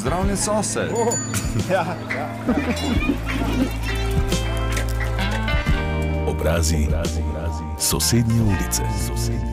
Pozdravljen sosed. Oh, ja, ja. Obrazi, obrazi, obrazi. sosednje ulice. Sosednje.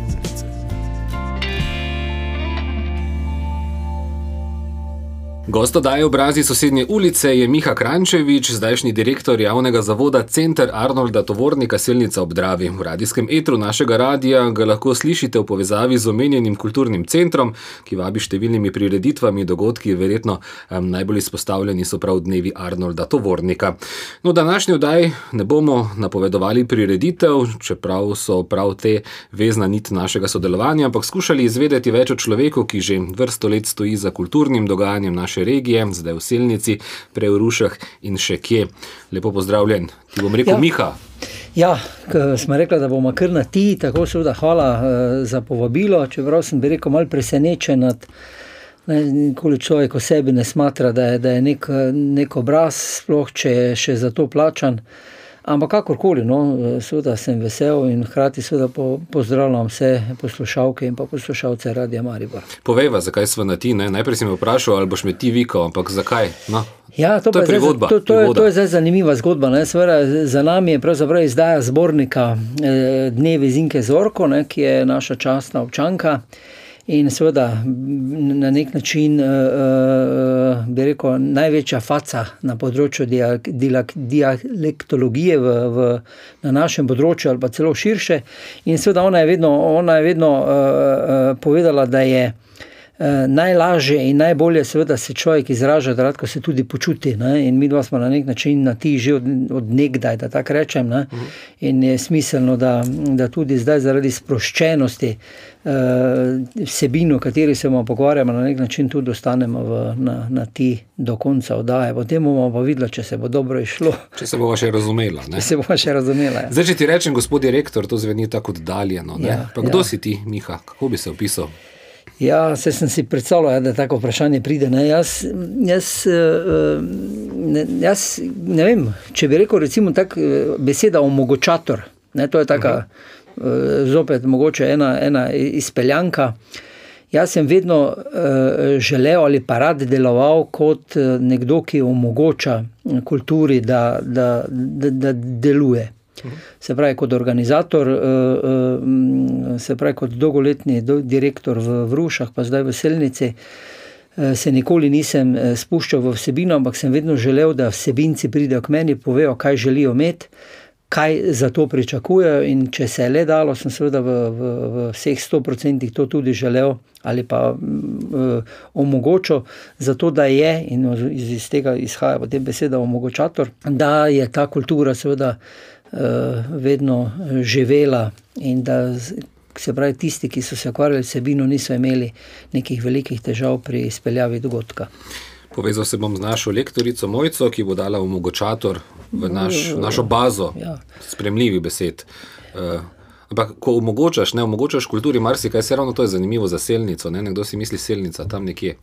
Gosto daje obrazi sosednje ulice je Miha Krančevič, zdajšnji direktor javnega zavoda Center Arnolda Tovornika Selnica ob Dravi. V radijskem etru našega radija ga lahko slišite v povezavi z omenjenim kulturnim centrom, ki vabi številnimi prireditvami, dogodki, verjetno um, najbolj izpostavljeni so prav dnevi Arnolda Tovornika. No, današnji oddaj ne bomo napovedovali prireditev, čeprav so prav te vezna nit našega sodelovanja, ampak skušali izvedeti več o človeku, ki že vrsto let stoji za kulturnim dogajanjem naše naše regije, zdaj v Selnici, prej v Rušah in še kje. Lepo pozdravljen, ti bom rekel, ja. Miha. Ja, smo rekli, da bomo kar na ti, tako seveda hvala uh, za povabilo. Čeprav sem bi rekel, malo presenečen nad tem, koliko človek o sebi ne smatra, da je, da je nek, nek obraz, sploh če je še za to plačan. Uh, Ampak kakorkoli, no, seveda sem vesel in hkrati seveda po, pozdravljam vse poslušalke in poslušalce Radia Maribor. Povej, zakaj smo na ti? Ne? Najprej si me vprašal, ali boš me ti vikal, ampak zakaj? No. Ja, to, to, je zgodba, to, to, je, to je zdaj zanimiva zgodba. Sveda, za nami je pravzaprav izdaja zbornika eh, Dnevi Zinke Zorko, ne, ki je naša častna občanka. In seveda na nek način, uh, bi rekel, največja faca na področju dialektologije v, v, na našem področju, ali pa celo širše. In seveda ona je vedno, ona je vedno uh, povedala, da je. Uh, najlažje in najbolje, seveda, se človek izraža, da lahko se tudi počuti. Ne? In mi dva smo na nek način na ti že od, od nekdaj, da tako rečem. Uh mhm. In je smiselno, da, da tudi zdaj, zaradi sproščenosti, Eh, vsebino, kateri se bomo pogovarjali, na nek način tudi ostanemo v, na, na ti do konca oddaje. Potem bomo pa videli, če se bo dobro išlo. Če se bomo še razumeli. Če se bomo še razumeli. Ja. Zdaj, če ti rečem, gospod direktor, to zveni tako oddaljeno. Ja, kdo ja. si ti, Miha? Kako bi se opisal? Ja, se sem si predstavljal, ja, da tako vprašanje pride. Ne? Jaz, jaz, eh, ne, jaz ne vem, če bi rekel, recimo, tak, eh, beseda omogočator. Ne, to je tako. Uh -huh. Eh, zopet mogoče ena, ena izpeljanka. Jaz sem vedno uh, želel ali pa rad deloval kot eh, nekdo, ki omogoča kulturi, da, da, da, da deluje. Se pravi, kot organizator, se pravi, kot dolgoletni direktor v Vrušah, pa zdaj v Selnici, se nikoli nisem spuščal v vsebino, ampak sem vedno želel, da vsebinci pridejo k meni povejo, kaj želijo imeti kaj za to pričakujejo. In če se je le dalo, sem seveda v, v, v vseh 100% to tudi želel ali pa um, omogočil, zato da je, in iz, iz tega izhaja potem beseda omogočator, da je ta kultura seveda vedno živela in da. Se pravi, tisti, ki so se ukvarjali s sebino, niso imeli nekih velikih težav pri izpeljavi dogodka. Povezal se bom z našo lektorico Mojco, ki bo dala omogočator v naš, našo bazo ja. spremljivih besed. Uh, ampak, ko omogočaš, ne omogočaš kulturi, marsikaj, se ravno to je zanimivo za selnico. Ne? Nekdo si misli, selnica tam nekje.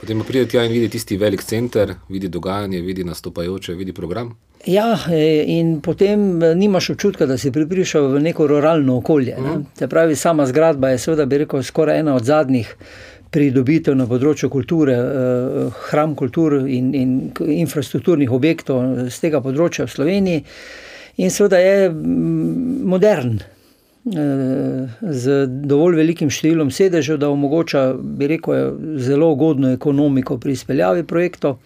Potem pride tja in vidi tisti velik center, vidi dogajanje, vidi nastopajoče, vidi program. Ja, e, in potem e, nimaš občutka, da si pripričal v neko ruralno okolje. Ne? Uh -huh. pravi, sama zgradba je, seveda, bi rekel, skoraj ena od zadnjih pridobitev na področju kulture, eh, hram kultur in, in infrastrukturnih objektov z tega področja v Sloveniji, in seveda je modern. Z dovolj velikim številom sedežev, da omogoča, bi rekel, zelo ugodno ekonomiko pri izpeljavi projektov,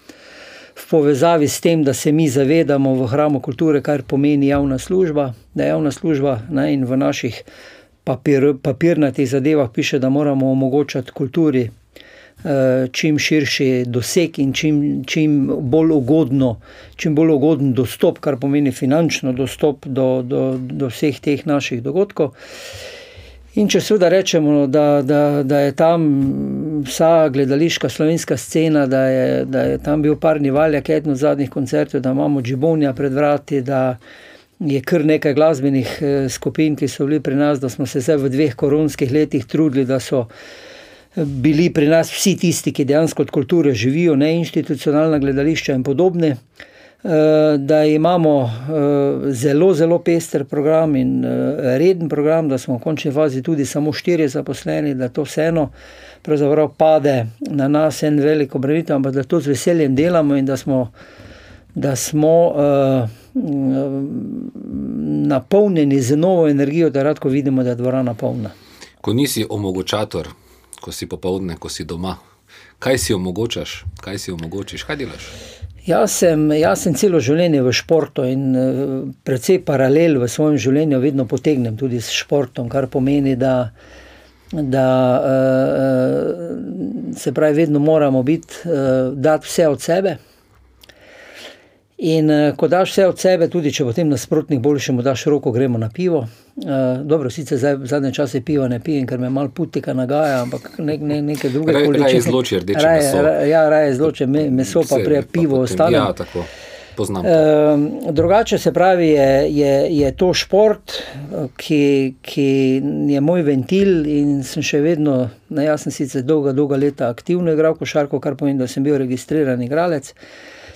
v povezavi s tem, da se mi zavedamo v hramu kulture, kar pomeni javna služba, da je javna služba ne, in v naših papir, papirnatih zadevah piše, da moramo omogočati kulturi eh, čim širši doseg in čim, čim, bolj ugodno, čim bolj ugoden dostop, kar pomeni finančno dostop do, do, do vseh teh naših dogodkov. In če seveda rečemo, da, da, da je tam vsa gledališka slovenska scena, da je, da je tam bil parni valjak, eden od zadnjih koncertov, da imamo Džibonija pred vrati, da, je kar nekaj glasbenih eh, skupin, ki so bili pri nas, da smo se zdaj v dveh koronskih letih trudili, da so eh, bili pri nas vsi tisti, ki dejansko od kulture živijo, ne institucionalna gledališča in podobne. Da imamo zelo, zelo pester program in reden program, da smo v končni fazi tudi samo štirje zaposleni, da to vseeno pade na nas en veliko obremenitev, ampak da to z veseljem delamo in da smo, da smo uh, napolnjeni z novo energijo, da radko vidimo, da je dvorana polna. Ko nisi omogočator, ko si popoldne, ko si doma, kaj si omogočaš, kaj si omogočiš, kaj delaš? Jaz sem, jaz sem celo življenje v športu in precej paralel v svojem življenju vedno potegnem tudi s športom, kar pomeni, da da uh, se pravi, vedno moramo biti, uh, dati vse od sebe. In ko daš vse od sebe, tudi če potem nasprotnik boljši, mu daš roko, gremo na pivo. Uh, dobro, sicer zdaj, v zadnje čase piva ne pijem, ker me malo putika nagaja, ampak ne, ne, nekaj drugega. Raje izloči rdeče meso. Ja, raje izloči meso, pa prije pivo ostane. Ja, tako. E, drugače se pravi, je, je, je to šport, ki, ki je moj ventil in sem še vedno, ne, jaz sem sicer dolga, dolga leta aktivno igral košarko, kar pomeni, da sem bil registriran igralec.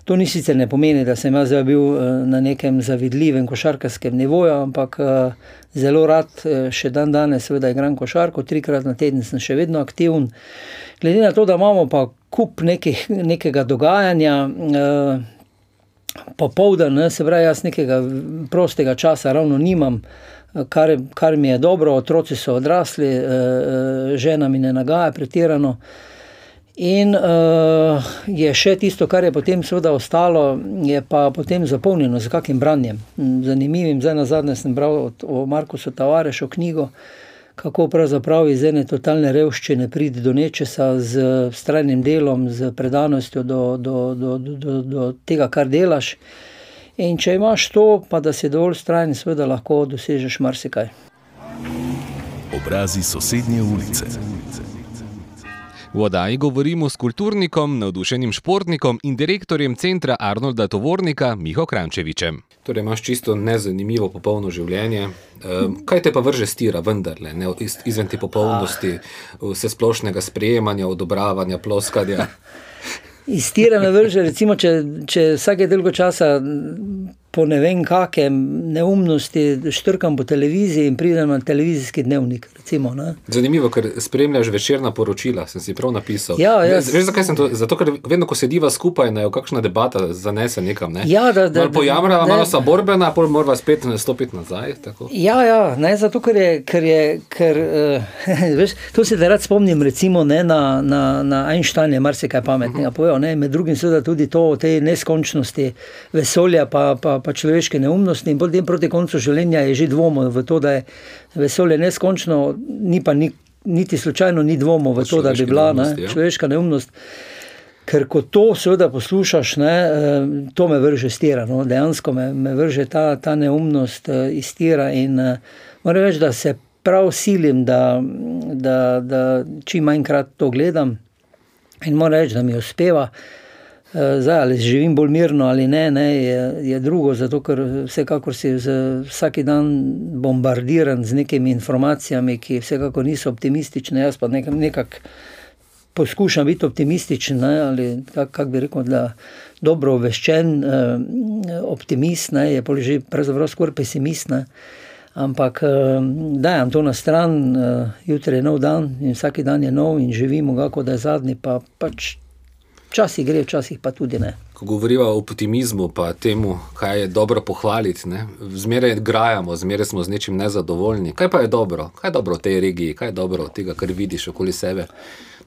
To ni sicer ne pomeni, da sem jaz bil na nekem zavidljivem košarkarskem nivoju, ampak zelo rad še dan danes seveda igram košarko, trikrat na teden sem še vedno aktiven. Glede na to, da imamo pa kup nekih, nekega dogajanja, popoldan, se pravi, jaz nekega prostega časa ravno nimam, kar, kar mi je dobro, otroci so odrasli, eh, eh, žena mi ne nagaja pretirano. In uh, je še tisto, kar je potem seveda ostalo, je pa potem zapolnjeno z kakim branjem. Zanimivim, zdaj na zadnje sem bral o Markusu Tavarešu knjigo, kako pravzaprav iz ene totalne revščine priti do nečesa z strajnim delom, z predanostjo do, do, do, do, do, do tega, kar delaš. In če imaš to, pa da si dovolj strajen, seveda lahko dosežeš marsikaj. Obrazi sosednje ulice. V oddaji govorimo s kulturnikom, navdušenim športnikom in direktorjem centra Arnolda Tovornika Miho Krančevičem. Torej, imaš čisto nezanimivo popolno življenje. Kaj te pa vrže stira, vendarle, ne, izven te popolnosti, vse splošnega sprejemanja, odobravanja, ploskanja? Iz tira me vrže, recimo, če, če vsake dolgo časa po ne vem kakem neumnosti štrkam po televiziji in pridem na televizijski dnevnik. Recimo, Zanimivo, ker spremljaš večerna poročila, sem si prav napisal. Ja, jaz... Veš, zakaj sem to? Zato, ker vedno, ko sediva skupaj, je kakšna debata zanese nekam. Ne? Ja, da, da, malo pojamra, ne... malo sta borbena, pol morava spet stopiti nazaj. Tako. Ja, ja, ne, zato ker je, ker je ker, uh, veš, to se da rad spomnim, recimo ne, na, na, na Einstein je marsikaj pametnega uh -huh. povedal, med drugim seveda tudi to o tej neskončnosti vesolja pa, pa, pa človeške neumnosti, in potem proti koncu življenja je že dvomo v to, da je vesolje neskončno, ni pa ni, niti slučajno ni dvomo v to, da bi bila neumnosti, ne, ja. človeška neumnost. Ker ko to seveda poslušaš, ne, eh, to me vrže stira, no, dejansko me, me vrže ta, ta neumnost eh, iz tira. In eh, moram reči, da se prav silim, da, da, da čim manjkrat to gledam in moram reči, da mi uspeva. Eh, zdaj, ali živim bolj mirno ali ne, ne je, je drugo, zato ker vsekakor si vsak dan bombardiran z nekimi informacijami, ki vsekakor niso optimistične. Jaz pa nekako nekak poskušam biti optimističen ne, ali kako kak bi rekel, da dobro obveščen eh, optimist ne, je pa že pravzaprav skoraj pesimist. Ne. Ampak eh, dajem to na stran, jutri je nov dan in vsak dan je nov in živimo, kako da je zadnji, pa pač Včasih gre, včasih pa tudi ne. Ko govorimo o optimizmu, pa temu, kaj je dobro pohvaliti, ne? zmeraj grajamo, zmeraj smo z nečim nezadovoljni. Kaj pa je dobro? Kaj je dobro v tej regiji, kaj je dobro od tega, kar vidiš okoli sebe?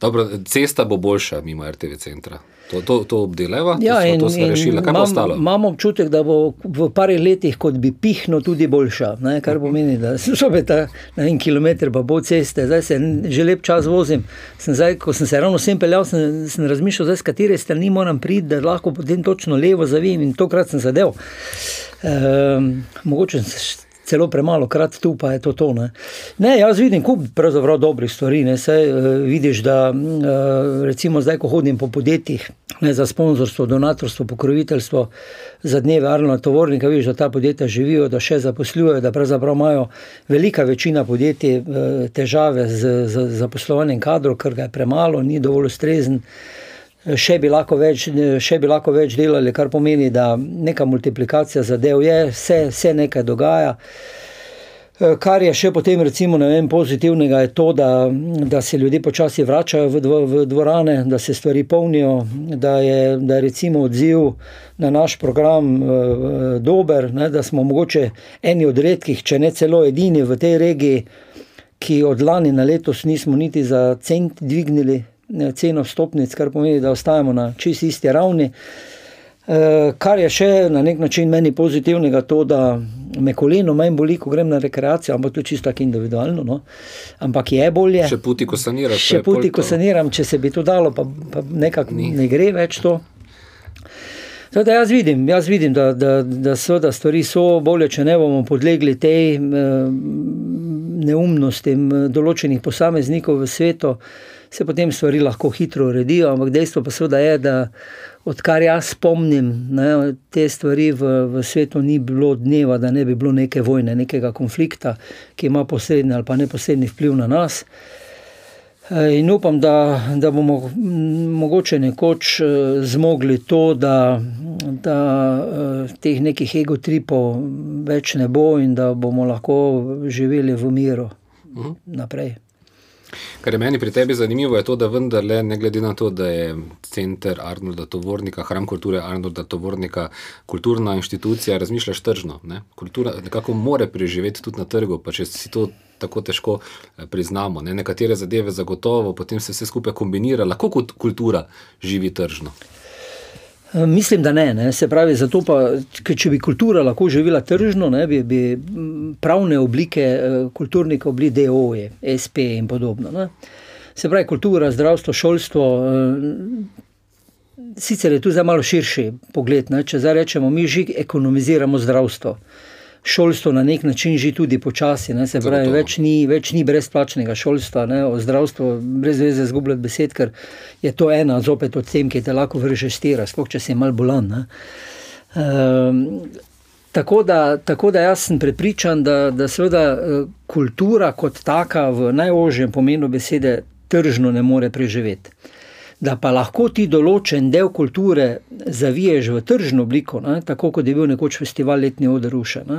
Dobro, cesta bo boljša mimo RTV centra. To, to, to obdelava, ja, to, smo, to smo rešili. Kaj mam, bo ostalo? Imam občutek, da bo v par letih, kot bi pihno, tudi boljša. Ne? Kar pomeni, da se zopet na en kilometr pa bo ceste. Zdaj se že lep čas vozim. Sem zdaj, ko sem se ravno sem peljal, sem, sem razmišljal, z katere strani moram priti, da lahko potem točno levo zavim in tokrat sem zadev. Um, mogoče sem celo premalo krat tu, pa je to to. Ne, ne jaz vidim kup pravzaprav dobrih stvari. Ne, Saj, uh, vidiš, da uh, recimo zdaj, ko hodim po podjetjih ne, za sponzorstvo, donatorstvo, pokroviteljstvo za dneve Arnola Tovornika, vidiš, da ta podjetja živijo, da še zaposlujejo, da pravzaprav imajo velika večina podjetij uh, težave z, z zaposlovanjem kadrov, ker ga je premalo, ni dovolj ustrezen. Še bi, več, še bi lahko več delali, kar pomeni, da neka multiplikacija zadev je, vse, vse nekaj dogaja. Eh, kar je še potem recimo, vem, pozitivnega, je to, da, da se ljudje počasi vračajo v, dvo, v dvorane, da se stvari polnijo, da je, da je recimo odziv na naš program uh, dober, ne, da smo mogoče eni od redkih, če ne celo edini v tej regiji, ki od lani na letos nismo niti za cent dvignili ceno stopnic, kar pomeni, da ostajamo na čist isti ravni. Eh, kar je še na nek način meni pozitivnega, to, da me koleno manj boli, ko grem na rekreacijo, ampak to je čisto tako individualno. No. Ampak je bolje. Še puti, ko saniraš. Še puti, ko saniram, če se bi to dalo, pa, pa nekako ne gre več to. Zdaj, jaz vidim, jaz vidim da, da, da, da stvari so bolje, če ne bomo podlegli tej neumnosti določenih posameznikov v svetu se potem stvari lahko hitro uredijo, ampak dejstvo pa seveda je, da odkar jaz spomnim, ne, te stvari v, v svetu ni bilo dneva, da ne bi bilo neke vojne, nekega konflikta, ki ima posredni ali pa neposredni vpliv na nas. Eh, in upam, da, da bomo mogoče nekoč eh, zmogli to, da, da eh, teh nekih egotripov več ne bo in da bomo lahko živeli v miru mhm. naprej. Kar je meni pri tebi zanimivo, je to, da vendarle, ne glede na to, da je center Arnolda Tovornika, hram kulture Arnolda Tovornika, kulturna inštitucija, razmišljaš tržno. Ne? Kultura nekako more preživeti tudi na trgu, pa če si to tako težko eh, priznamo. Ne? Nekatere zadeve zagotovo, potem se vse skupaj kombinira, lahko kot kultura živi tržno. Eh, mislim, da ne, ne. Se pravi, zato pa, če bi kultura lahko živela tržno, ne, bi, bi pravne oblike eh, kulturnikov bili DOE, SP in podobno. Ne. Se pravi, kultura, zdravstvo, šolstvo. Eh, sicer je tu za malo širši pogled, ne. če zdaj rečemo, mi že ekonomiziramo zdravstvo šolstvo na nek način že tudi počasi. Ne, se pravi, več ni, več ni brezplačnega šolstva, ne, o zdravstvu, brez veze zgubljati besed, ker je to ena zopet od tem, ki te lahko vrže stira, sploh če si mal bolan. Um, tako, da, tako da jaz sem prepričan, da, da seveda eh, kultura kot taka v najožjem pomenu besede tržno ne more preživeti da pa lahko ti določen del kulture zaviješ v tržno obliko, ne? tako kot je bil nekoč festival Letni odr rušen.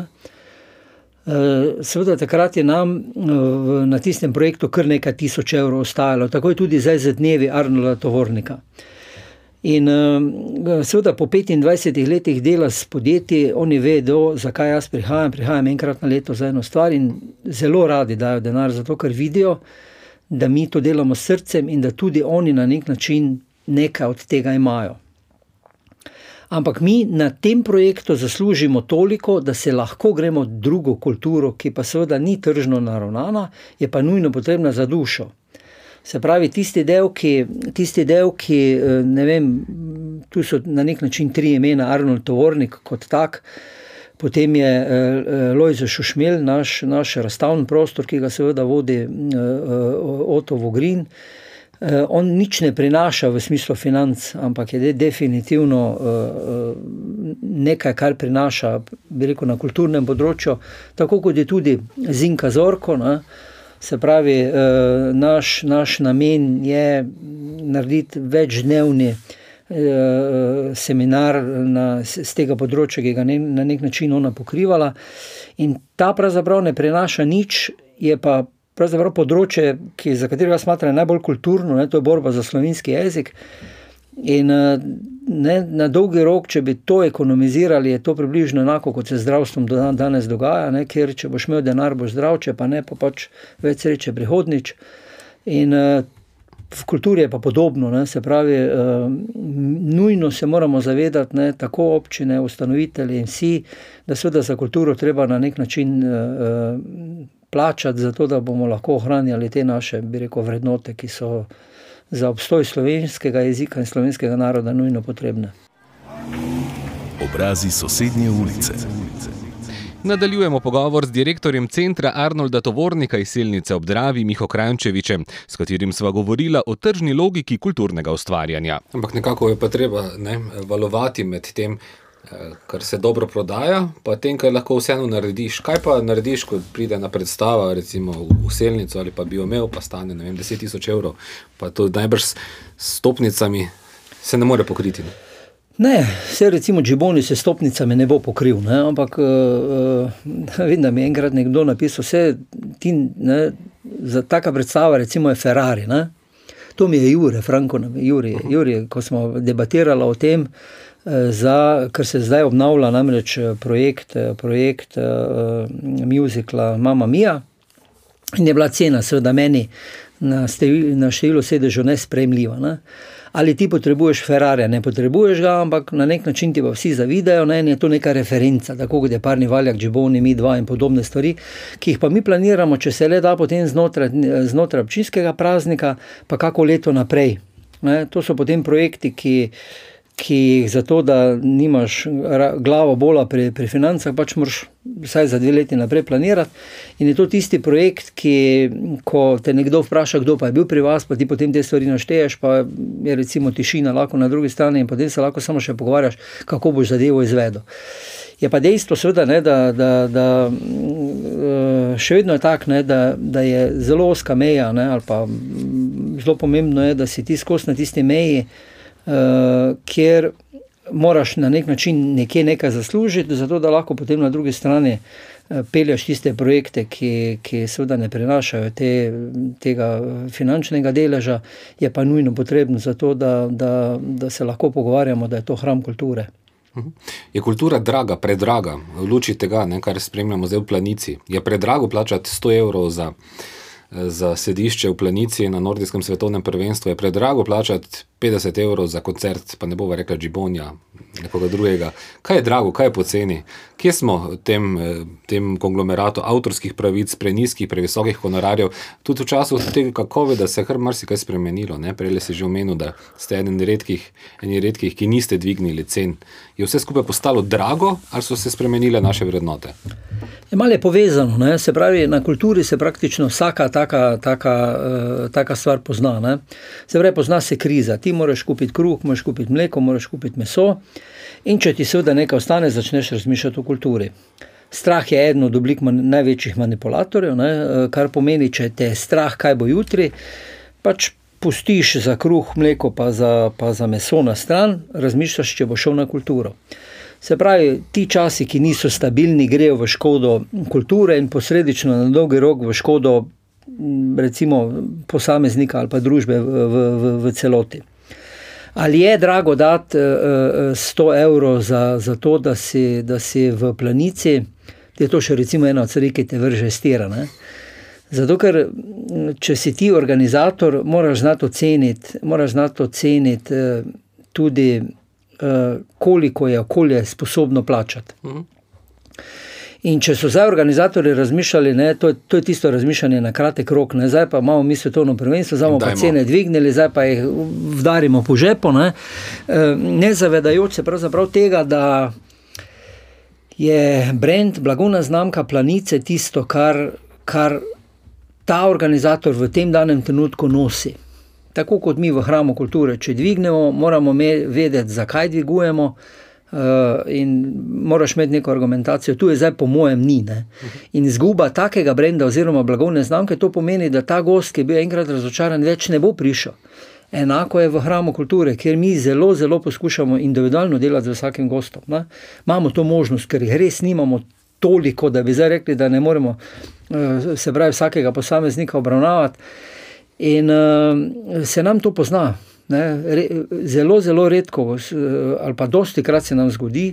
Eh, seveda, takrat je nam eh, na tistem projektu kar nekaj tisoč evrov ostajalo, tako je tudi zdaj za dnevi Arnolda Tovornika. In eh, seveda, po 25 letih dela s podjetji, oni vedo, zakaj jaz prihajam. Prihajam enkrat na leto za eno stvar in zelo radi dajo denar, zato ker vidijo, da mi to delamo s srcem in da tudi oni na nek način nekaj od tega imajo. Ampak mi na tem projektu zaslužimo toliko, da se lahko gremo drugo kulturo, ki pa seveda ni tržno naravnana, je pa nujno potrebna za dušo. Se pravi, tisti del, ki, tisti del, ki eh, ne vem, tu so na nek način tri imena, Arnold Tovornik kot tak, Potem je uh, Lojze Šušmel, naš, naš razstavni prostor, ki ga seveda vodi uh, Otto Vogrin. On nič ne prinaša v smislu financ, ampak je de, definitivno nekaj, kar prinaša rekel, na kulturnem področju, tako kot je tudi Zinka Zorko. Ne? Se pravi, naš, naš namen je narediti večdnevni Eh, seminar na, z tega področja, ki ga ne, na nek način ona pokrivala. In ta pravzaprav ne prenaša nič, je pa pravzaprav področje, ki, za katerega smatram najbolj kulturno, ne, to je borba za slovenski jezik. In eh, ne, na dolgi rok, če bi to ekonomizirali, je to približno enako kot se zdravstvom danes dogaja, ne, ker če boš imel denar, boš zdrav, če pa ne, pa pač več sreče prihodnič. In uh, V kulturi je pa podobno, ne, se pravi, uh, nujno se moramo zavedati, ne, tako občine, ustanovitelji in vsi, da se za kulturo treba na nek način uh, plačati, zato da bomo lahko ohranjali te naše, bi rekel, vrednote, ki so za obstoj slovenskega jezika in slovenskega naroda nujno potrebne. Obrazi sosednje ulice. Nadaljujemo pogovor z direktorjem centra Arnolda Tovornika iz Silnice ob Dravi, Miho Krančevičem, s katerim sva govorila o tržni logiki kulturnega ustvarjanja. Ampak nekako je pa treba ne, valovati med tem, eh, kar se dobro prodaja, pa tem, kar lahko vseeno narediš. Kaj pa narediš, ko pride na predstava, recimo v Silnico ali pa bi jo imel, pa stane vem, 10 tisoč evrov, pa to najbrž s stopnicami Se ne more pokriti. Ne? Ne, vse recimo Džiboni se stopnicami ne bo pokril, ne? ampak uh, vem, da mi je enkrat nekdo napisal, vse ti, ne, za taka predstava recimo je Ferrari. Ne? To mi je Jure, Franko, Jure, Jure, ko smo debatirali o tem, za, ker se zdaj obnavlja namreč projekt, projekt uh, muzikla Mama Mia in je bila cena seveda meni na, na število sedežev nespremljiva. Ne? Ali ti potrebuješ Ferrari, ne potrebuješ ga, ampak na nek način ti pa vsi zavidajo, ne, in je to neka referenca, tako kot je parni valjak, džiboni, mi dva in podobne stvari, ki jih pa mi planiramo, če se le da potem znotraj, znotraj občinskega praznika, pa kako leto naprej. Ne, to so potem projekti, ki ki jih zato, da nimaš glavo bola pri, pri financah, pač moraš vsaj za dve leti naprej planirati. In je to tisti projekt, ki, te nekdo vpraša, kdo pa je bil pri vas, pa ti potem te stvari našteješ, pa je recimo tišina lahko na drugi strani in potem se lahko samo še pogovarjaš, kako boš zadevo izvedel. Je pa dejstvo, seveda, ne, da, da, da eh, še vedno je tako, da, da je zelo oska meja, ne, ali pa zelo pomembno je, da si ti skozi na tisti meji, uh, kjer moraš na nek način nekaj, nekaj zaslužiti, zato da lahko potem na drugi strani uh, pelješ tiste projekte, ki, ki seveda ne prenašajo te, tega finančnega deleža, je pa nujno potrebno za to, da, da, da se lahko pogovarjamo, da je to hram kulture. Mhm. Je kultura draga, predraga, v luči tega, ne, kar spremljamo zdaj v planici? Je predrago plačati 100 evrov za, za sedišče v planici na Nordijskem svetovnem prvenstvu? Je predrago plačati 50 evrov za koncert, pa ne bomo rekli Džibonja, nekoga drugega. Kaj je drago, kaj je poceni? Kje smo v tem, eh, tem konglomeratu avtorskih pravic, preniskih, previsokih honorarjev, tudi v času tega, kako je, da se je kar marsikaj spremenilo. Ne? Prej si že omenil, da ste eden redkih, eni redkih, ki niste dvignili cen. Je vse skupaj postalo drago ali so se spremenile naše vrednote? Je malo povezano, ne? se pravi, na kulturi se praktično vsaka taka, taka, uh, taka stvar pozna. Ne? Se pravi, pozna se kriza. Ti ti moraš kupiti kruh, moraš kupiti mleko, moraš kupiti meso. In če ti seveda nekaj ostane, začneš razmišljati o kulturi. Strah je eden od oblik man, največjih manipulatorjev, ne? kar pomeni, če te je strah, kaj bo jutri, pač pustiš za kruh, mleko, pa za, pa za meso na stran, razmišljaš, če bo šel na kulturo. Se pravi, ti časi, ki niso stabilni, grejo v škodo kulture in posledično na dolgi rok v škodo recimo posameznika ali pa družbe v, v, v celoti. Ali je drago dati 100 eh, eh, evrov za, za to, da si, da si v planici, je to še recimo ena od stvari, ki te vrže stira. Ne? Zato, ker če si ti organizator, moraš znati oceniti, moraš znati oceniti eh, tudi, koliko je okolje sposobno plačati. Mhm. In če so zdaj organizatori razmišljali, ne, to, je, to je tisto razmišljanje na kratek rok, ne, zdaj pa imamo mi svetovno prvenstvo, zdaj bomo pa cene dvignili, zdaj pa jih vdarimo po žepu, ne, e, ne zavedajoč se pravzaprav tega, da je brand, blagovna znamka planice tisto, kar, kar ta organizator v tem danem trenutku nosi. Tako kot mi v hramu kulture, če dvignemo, moramo vedeti, zakaj dvigujemo. Uh, in moraš imeti neko argumentacijo, tu je zdaj, po mojem, ni. Ne? In izguba takega brenda oziroma blagovne znamke, to pomeni, da ta gost, ki je bil enkrat razočaran, več ne bo prišel. Enako je v hramu kulture, kjer mi zelo, zelo poskušamo individualno delati z vsakim gostom. Ne? Imamo to možnost, ker jih res nimamo toliko, da bi zdaj rekli, da ne moremo uh, se pravi vsakega posameznika obravnavati. In uh, se nam to pozna. Ne, re, zelo, zelo redko, ali pa dosti krat se nam zgodi,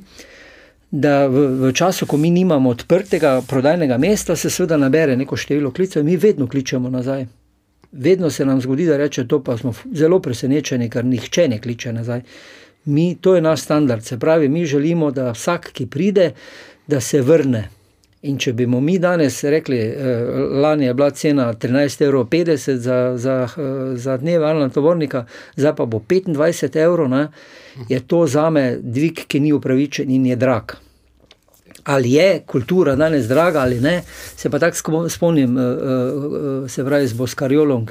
da v, v času, ko mi nimamo odprtega prodajnega mesta, se seveda nabere neko število klicev in mi vedno kličemo nazaj. Vedno se nam zgodi, da reče to, pa smo zelo presenečeni, ker nihče ne kliče nazaj. Mi, to je naš standard, se pravi, mi želimo, da vsak, ki pride, da se vrne. In če bi mi danes rekli, eh, lani je bila cena 13,50 evrov za, za, eh, za dneve ali na tovornika, zdaj pa bo 25 evrov, je to za me dvig, ki ni upravičen in je drag. Ali je kultura danes draga ali ne, se pa tako spomnim, eh, eh, se pravi z Boskarjolom,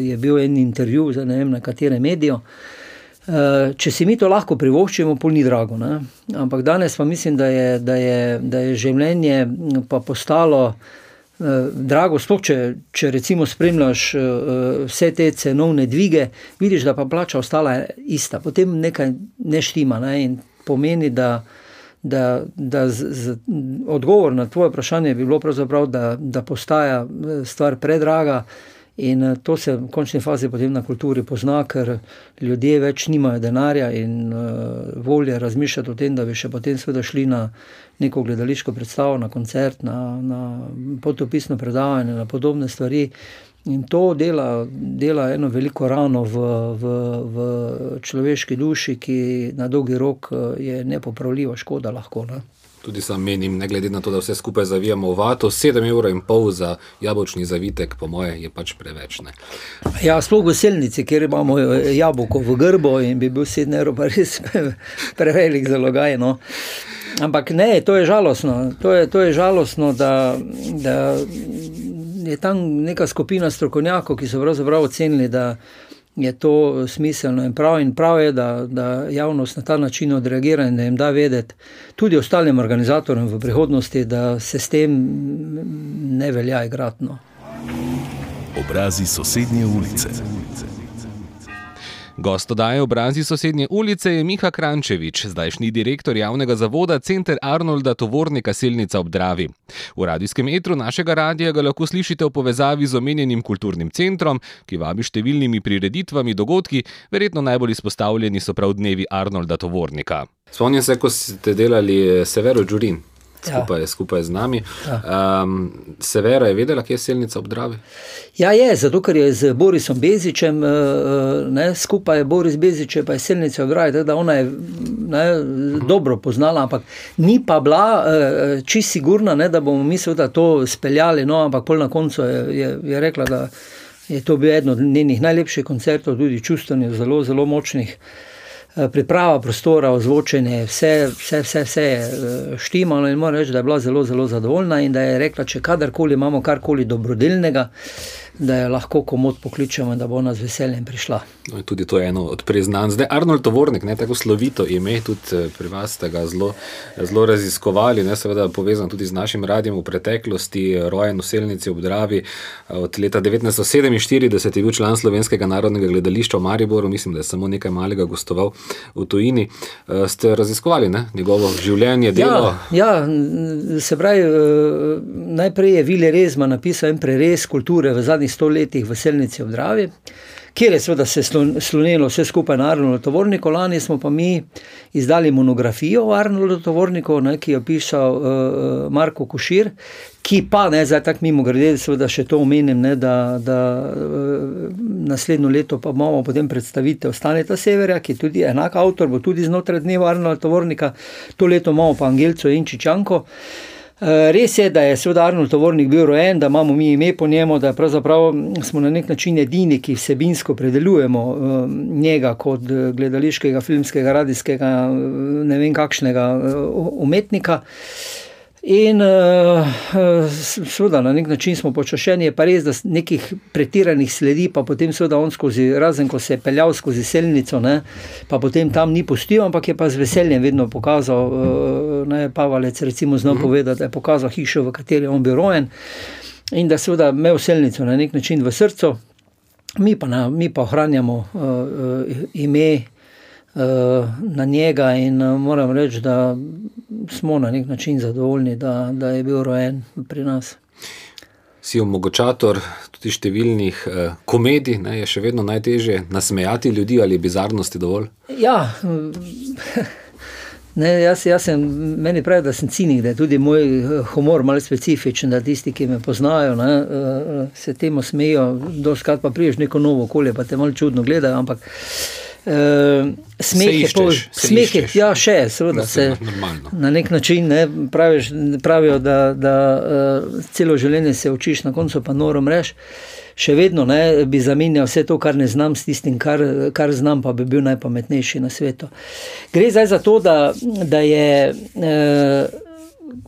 je bil en intervju za ne vem na katerem mediju. Eh, če si mi to lahko privoščimo, pol ni drago. Ne? Ampak danes pa mislim, da je, da je, da je življenje pa postalo drago, sploh če, če recimo spremljaš vse te cenovne dvige, vidiš, da pa plača ostala ista, potem nekaj ne štima ne? in pomeni, da, da, da z, z, odgovor na tvoje vprašanje bi bilo pravzaprav, da, da postaja stvar predraga. In eh, to se v končni fazi potem na kulturi pozna, ker ljudje več nimajo denarja in uh, volje razmišljati o tem, da bi še potem seveda šli na neko gledališko predstavo, na koncert, na, na potopisno predavanje, na podobne stvari. In to dela, dela eno veliko rano v, v, v človeški duši, ki na dolgi rok eh, je nepopravljiva škoda lahko. Ne? Tudi sam menim, ne glede na to, da vse skupaj zavijamo v vato, 7,5 evra za jabolčni zavitek, po moje, je pač preveč. Ne. Ja, sploh v selnici, kjer imamo eh, jabolko v grbo in bi bil 7 evrov, pa res prevelik zalogaj. No. Ampak ne, to je žalostno. To je, to je žalostno, da, da je tam neka skupina strokovnjakov, ki so pravzaprav ocenili, da je to smiselno in prav. In prav je, da, da javnost na ta način odreagira in da jim da vedeti, tudi ostalim organizatorjem v prihodnosti, da se s tem ne velja igratno. Obrazi sosednje ulice. Gost odaje obrazi sosednje ulice je Miha Krančevič, zdajšnji direktor javnega zavoda Center Arnolda Tovornika Silnica ob Dravi. V radijskem etru našega radija ga lahko slišite v povezavi z omenjenim kulturnim centrom, ki vabi številnimi prireditvami, dogodki, verjetno najbolj izpostavljeni so prav dnevi Arnolda Tovornika. Spomnim se, ko ste delali Severo Džurin skupaj, ja. skupaj z nami. Ja. Um, Severa je vedela, kje je selnica ob Dravi? Ja, je, zato ker je z Borisom Bezičem, eh, eh, ne, skupaj je Boris Bezič, pa je selnica ob Dravi, tako da ona je ne, mhm. dobro poznala, ampak ni pa bila eh, čisto sigurna, ne, da bomo mi seveda to speljali, no, ampak pol na koncu je, je, je rekla, da je to bil eden od njenih najlepših koncertov, tudi čustvenih, zelo, zelo močnih. Priprava prostora, ozvočenje, vse, vse, vse, vse eh, štimalo in moram reči, da je bila zelo, zelo zadovoljna in da je rekla, če kadarkoli imamo karkoli dobrodelnega, da je lahko komod pokličemo in da bo ona z veseljem prišla. No, tudi to je eno od priznanj. Zdaj, Arnold Tovornik, ne tako slovito ime, tudi eh, pri vas ste ga zelo, zelo raziskovali, ne seveda povezan tudi z našim radijem v preteklosti, rojen v Selnici ob Dravi. Od leta 1947 je bil član Slovenskega narodnega gledališča v Mariboru, mislim, da je samo nekaj malega gostoval v tujini. Eh, ste raziskovali ne? njegovo življenje, delo? Ja, ja se pravi, eh, najprej je Vili Rezma napisal en prerez kulture v zadnjih stoletjih v Selnici ob Dravi kjer je seveda se slonilo vse skupaj na Arnoldu Tovorniku. Lani smo pa mi izdali monografijo o Arnoldu Tovorniku, ne, ki jo pisal uh, Marko Košir, ki pa, ne, zdaj tako mimo grede, seveda še to omenim, ne, da, da uh, naslednjo leto pa imamo potem predstavitev Staneta Severja, ki je tudi enak avtor, bo tudi znotraj dneva Arnolda Tovornika, to leto imamo pa Angelco in Čičanko. Eh, res je, da je seveda Arnold Tovornik bil rojen, da imamo mi ime po njemu, da smo na nek način edini, ki vsebinsko predelujemo eh, njega kot eh, gledališkega, filmskega, radijskega, ne vem kakšnega umetnika. In uh, seveda na nek način smo počašeni, je pa res, da nekih pretiranih sledi, pa potem seveda on skozi, razen ko se je peljal skozi selnico, ne, pa potem tam ni pustil, ampak je pa z veseljem vedno pokazal, uh, ne, Pavalec recimo znal mhm. povedati, da je pokazal hišo, v kateri je on bil rojen in da seveda imel selnico na nek način v srcu, mi pa, na, mi pa ohranjamo uh, uh, ime, na njega in eh, moram reči, da smo na nek način zadovoljni, da, da je bil rojen pri nas. Si omogočator tudi številnih eh, komedij, ne, je še vedno najtežje nasmejati ljudi ali bizarnosti dovolj? Ja. Ne, jaz, jaz sem, meni pravi, da sem cinik, da je tudi moj eh, humor malo specifičen, da tisti, ki me poznajo, ne, se temu smejijo, doskrat pa priješ neko novo okolje, pa te malo čudno gledajo, ampak Uh, smeh je pol, smeh je, ja, še, seveda se na nek način ne, praviš, pravijo, da, da uh, celo življenje se učiš, na koncu pa noro mreš. Še vedno ne, bi zamenjal vse to, kar ne znam, s tistim, kar, kar znam, pa bi bil najpametnejši na svetu. Gre zdaj za to, da, da je uh,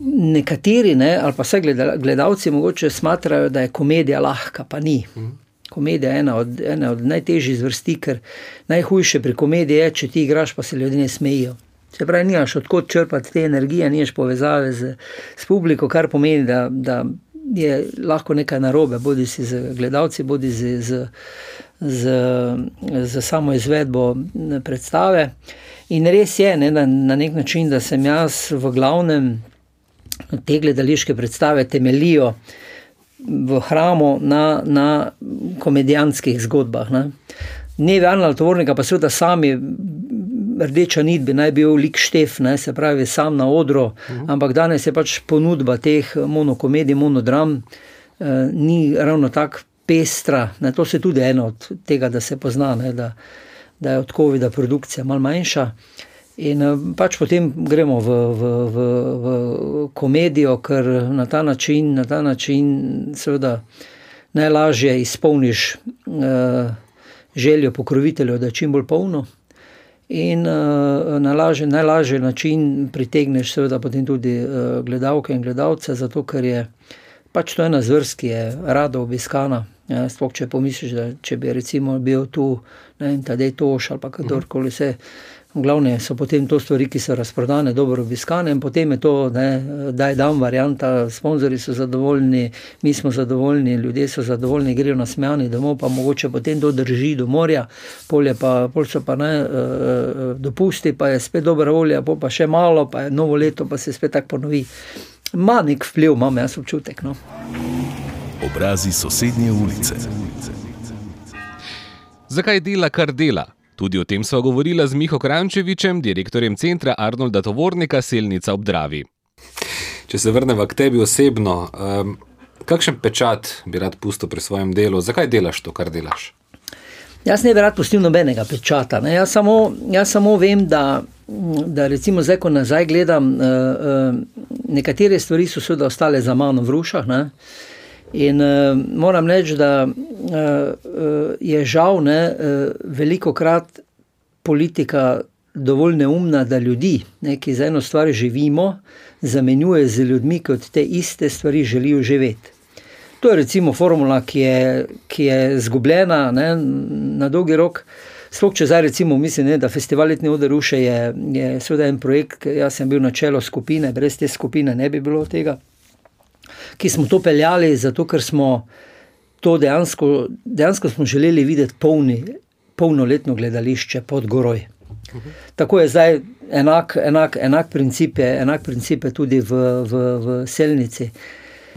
nekateri, ne, ali pa vse gledalci, mogoče smatrajo, da je komedija lahka, pa ni. Mhm. Komedija je ena od, od najtežjih zvrsti, ker najhujše pri komediji je, če ti igraš, pa se ljudje ne smejijo. Se pravi, nimaš odkot črpati te energije, nimaš povezave z, z publiko, kar pomeni, da, da je lahko nekaj narobe, bodi si z gledalci, bodi si z, z, z samo izvedbo predstave. In res je, ne, na, na nek način, da sem jaz v glavnem te gledališke predstave temeljijo v hramu na, na komedijanskih zgodbah. Ne. Ne Arnold Tvornika, pa seveda sami, rdeča nit bi naj bil lik Štef, ne, se pravi, sam na odru, uh -huh. ampak danes je pač ponudba teh monokomedij, monodram, eh, ni ravno tako pestra. Ne, to se tudi eno od tega, da se pozna, ne, da, da je od COVID-a produkcija malo manjša. In eh, pač potem gremo v, v, v, v komedijo, ker na ta način, na ta način seveda najlažje izpolniš. Eh, željo pokroviteljev, da je čim bolj polno. In uh, na lažji, najlažji način pritegneš, seveda, tudi uh, gledalke in gledalce, zato ker je pač to ena zvrst, ki je rado obiskana. Ja, Sploh če pomisliš, da če bi recimo bil tu, ne vem, tadej toš ali pa kdorkoli se. Uh -huh. V glavnem so potem to stvari, ki so razprodane, dobro obiskane, in potem je to, da je dan varianta, sponzorji so zadovoljni, mi smo zadovoljni, ljudje so zadovoljni, grejo na smejani domov, pa mogoče potem to drži do morja, polje pa, pol so pa ne, uh, dopusti, pa je spet dobra volja, pol pa še malo, pa je novo leto, pa se spet tako ponovi. Ma nek vpliv, imam jaz občutek. No. Obrazi sosednje ulice. Zakaj dela, kar dela? Tudi o tem sva govorila z Miho Krančevičem, direktorjem centra Arnolda Tovornika Selnica ob Dravi. Če se vrnemo k tebi osebno, um, kakšen pečat bi rad pustil pri svojem delu? Zakaj delaš to, kar delaš? Jaz ne bi rad pustil nobenega pečata. Jaz samo, jaz samo vem, da, da recimo zdaj, ko nazaj gledam, uh, uh, nekatere stvari so seveda ostale za mano v rušah. Ne? In uh, moram reči, da uh, je žal, da uh, veliko krat politika dovolj neumna, da ljudi, ne, ki za eno stvar živimo, zamenjuje z ljudmi, ki od te iste stvari želijo živeti. To je recimo formula, ki je, ki je zgubljena ne, na dolgi rok. Sploh če zdaj recimo mislim, ne, da festival Letni oder Ruše je, je seveda en projekt, jaz sem bil na čelo skupine, brez te skupine ne bi bilo tega ki smo to peljali, zato ker smo to dejansko, dejansko smo želeli videti polni, polnoletno gledališče pod goroj. Tako je zdaj enak, enak, enak, princip je, enak princip je tudi v, v, v selnici.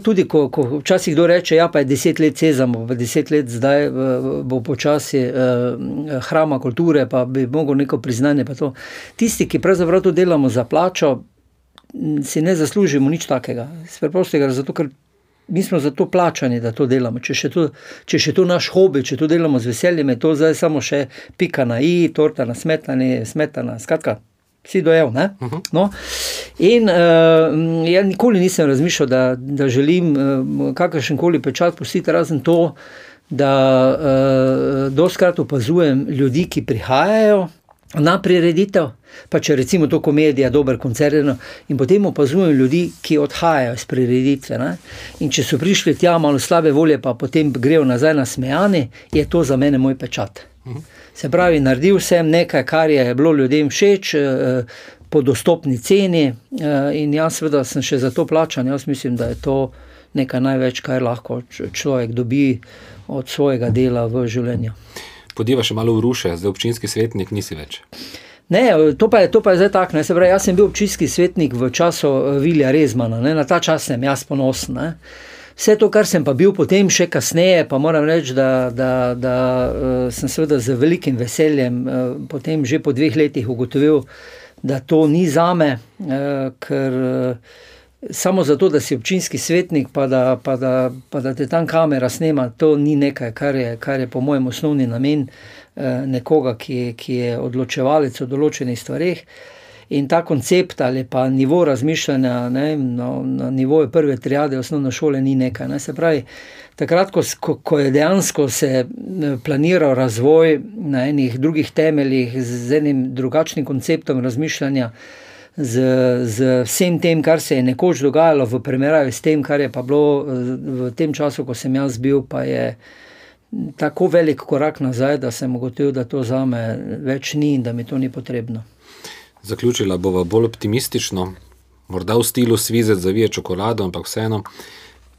Tudi, ko, ko včasih kdo reče, ja, je deset let Cezam, pa deset let zdaj bo počasi eh, hrama kulture, pa bi mogel neko priznanje. Tisti, ki pravzaprav to delamo za plačo, si ne zaslužimo nič takega. Preprostega, zato ker mi smo za to plačani, da to delamo. Če še to, če še to naš hobi, če to delamo z veseljem, je to zdaj samo še pika na i, torta na smetani, smetana. Skratka, vsi dojel. Uh mhm. no? In uh, ja, nikoli nisem razmišljal, da, da želim uh, kakršen koli pečat pustiti, razen to. Da uh, doskrat opazujem ljudi, ki prihajajo, na prireditev, pa če recimo to komedija, dober koncert, in potem opazujem ljudi, ki odhajajo iz prireditve. Ne? In če so prišli tja malo slabe volje, pa potem grejo nazaj na smejani, je to za mene moj pečat. Se pravi, naredil sem nekaj, kar je bilo ljudem všeč. Eh, po dostopni ceni, eh, in jaz, seveda, sem še za to plačan. Jaz mislim, da je to nekaj največ, kar lahko človek dobi od svojega dela v življenju podiva še malo v ruše, zdaj občinski svetnik nisi več. Ne, to pa je, to pa je zdaj tako. Jaz sem bil občinski svetnik v času eh, Vilja Rezmana, ne? na ta čas sem jaz ponosen. Ne? Vse to, kar sem pa bil potem, še kasneje, pa moram reči, da, da, da uh, sem seveda z velikim veseljem uh, potem že po dveh letih ugotovil, da to ni za me, uh, ker. Samo zato, da si občinski svetnik, pa da, pa da, pa da te tam kamera snema, to ni nekaj, kar je, kar je po mojem osnovni namen eh, nekoga, ki, ki je odločevalec o določenih stvarih. In ta koncept ali pa nivo razmišljanja ne, no, na nivoju prve triade osnovne šole ni nekaj. Ne. Se pravi, takrat, ko, ko je dejansko se eh, planiral razvoj na enih drugih temeljih, z enim drugačnim konceptom razmišljanja, z, z vsem tem, kar se je nekoč dogajalo, v primerjavi s tem, kar je pa bilo v tem času, ko sem jaz bil, pa je tako velik korak nazaj, da sem ugotovil, da to za me več ni in da mi to ni potrebno. Zaključila bova bolj optimistično, morda v stilu svizet zavije čokolado, ampak vseeno.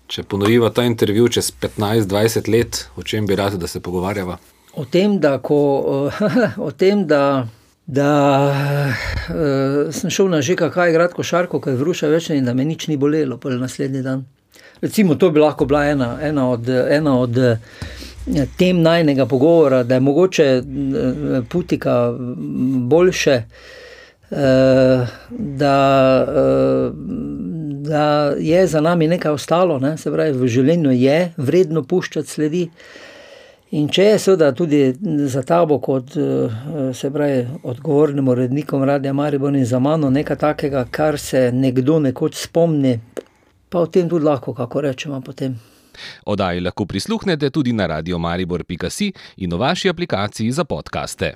Če ponoviva ta intervju čez 15-20 let, o čem bi radi, da se pogovarjava? O tem, da, ko, o tem, da, da uh, sem šel na že kakaj igrati košarko, ko je vruša več in da me nič ni bolelo, pa je naslednji dan. Recimo, to bi lahko bila ena, ena od. Ena od Tem najnega pogovora, da je mogoče putika boljše, da, da je za nami nekaj ostalo, ne? se pravi, v življenju je vredno puščati sledi. In če je seveda tudi za tabo, kot se pravi, odgovornim urednikom Radia Maribor in za mano nekaj takega, kar se nekdo nekoč spomni, pa o tem tudi lahko, kako rečemo potem. Odaj lahko prisluhnete tudi na radiomaribor.si in v vaši aplikaciji za podkaste.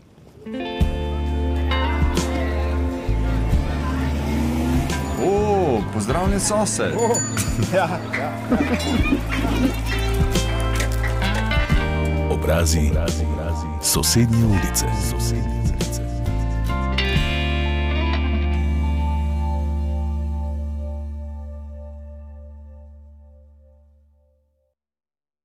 O, pozdravljen sosed. Oh, ja, ja, ja. Obrazi, obrazi, obrazi. sosednje ulice. Sosednje.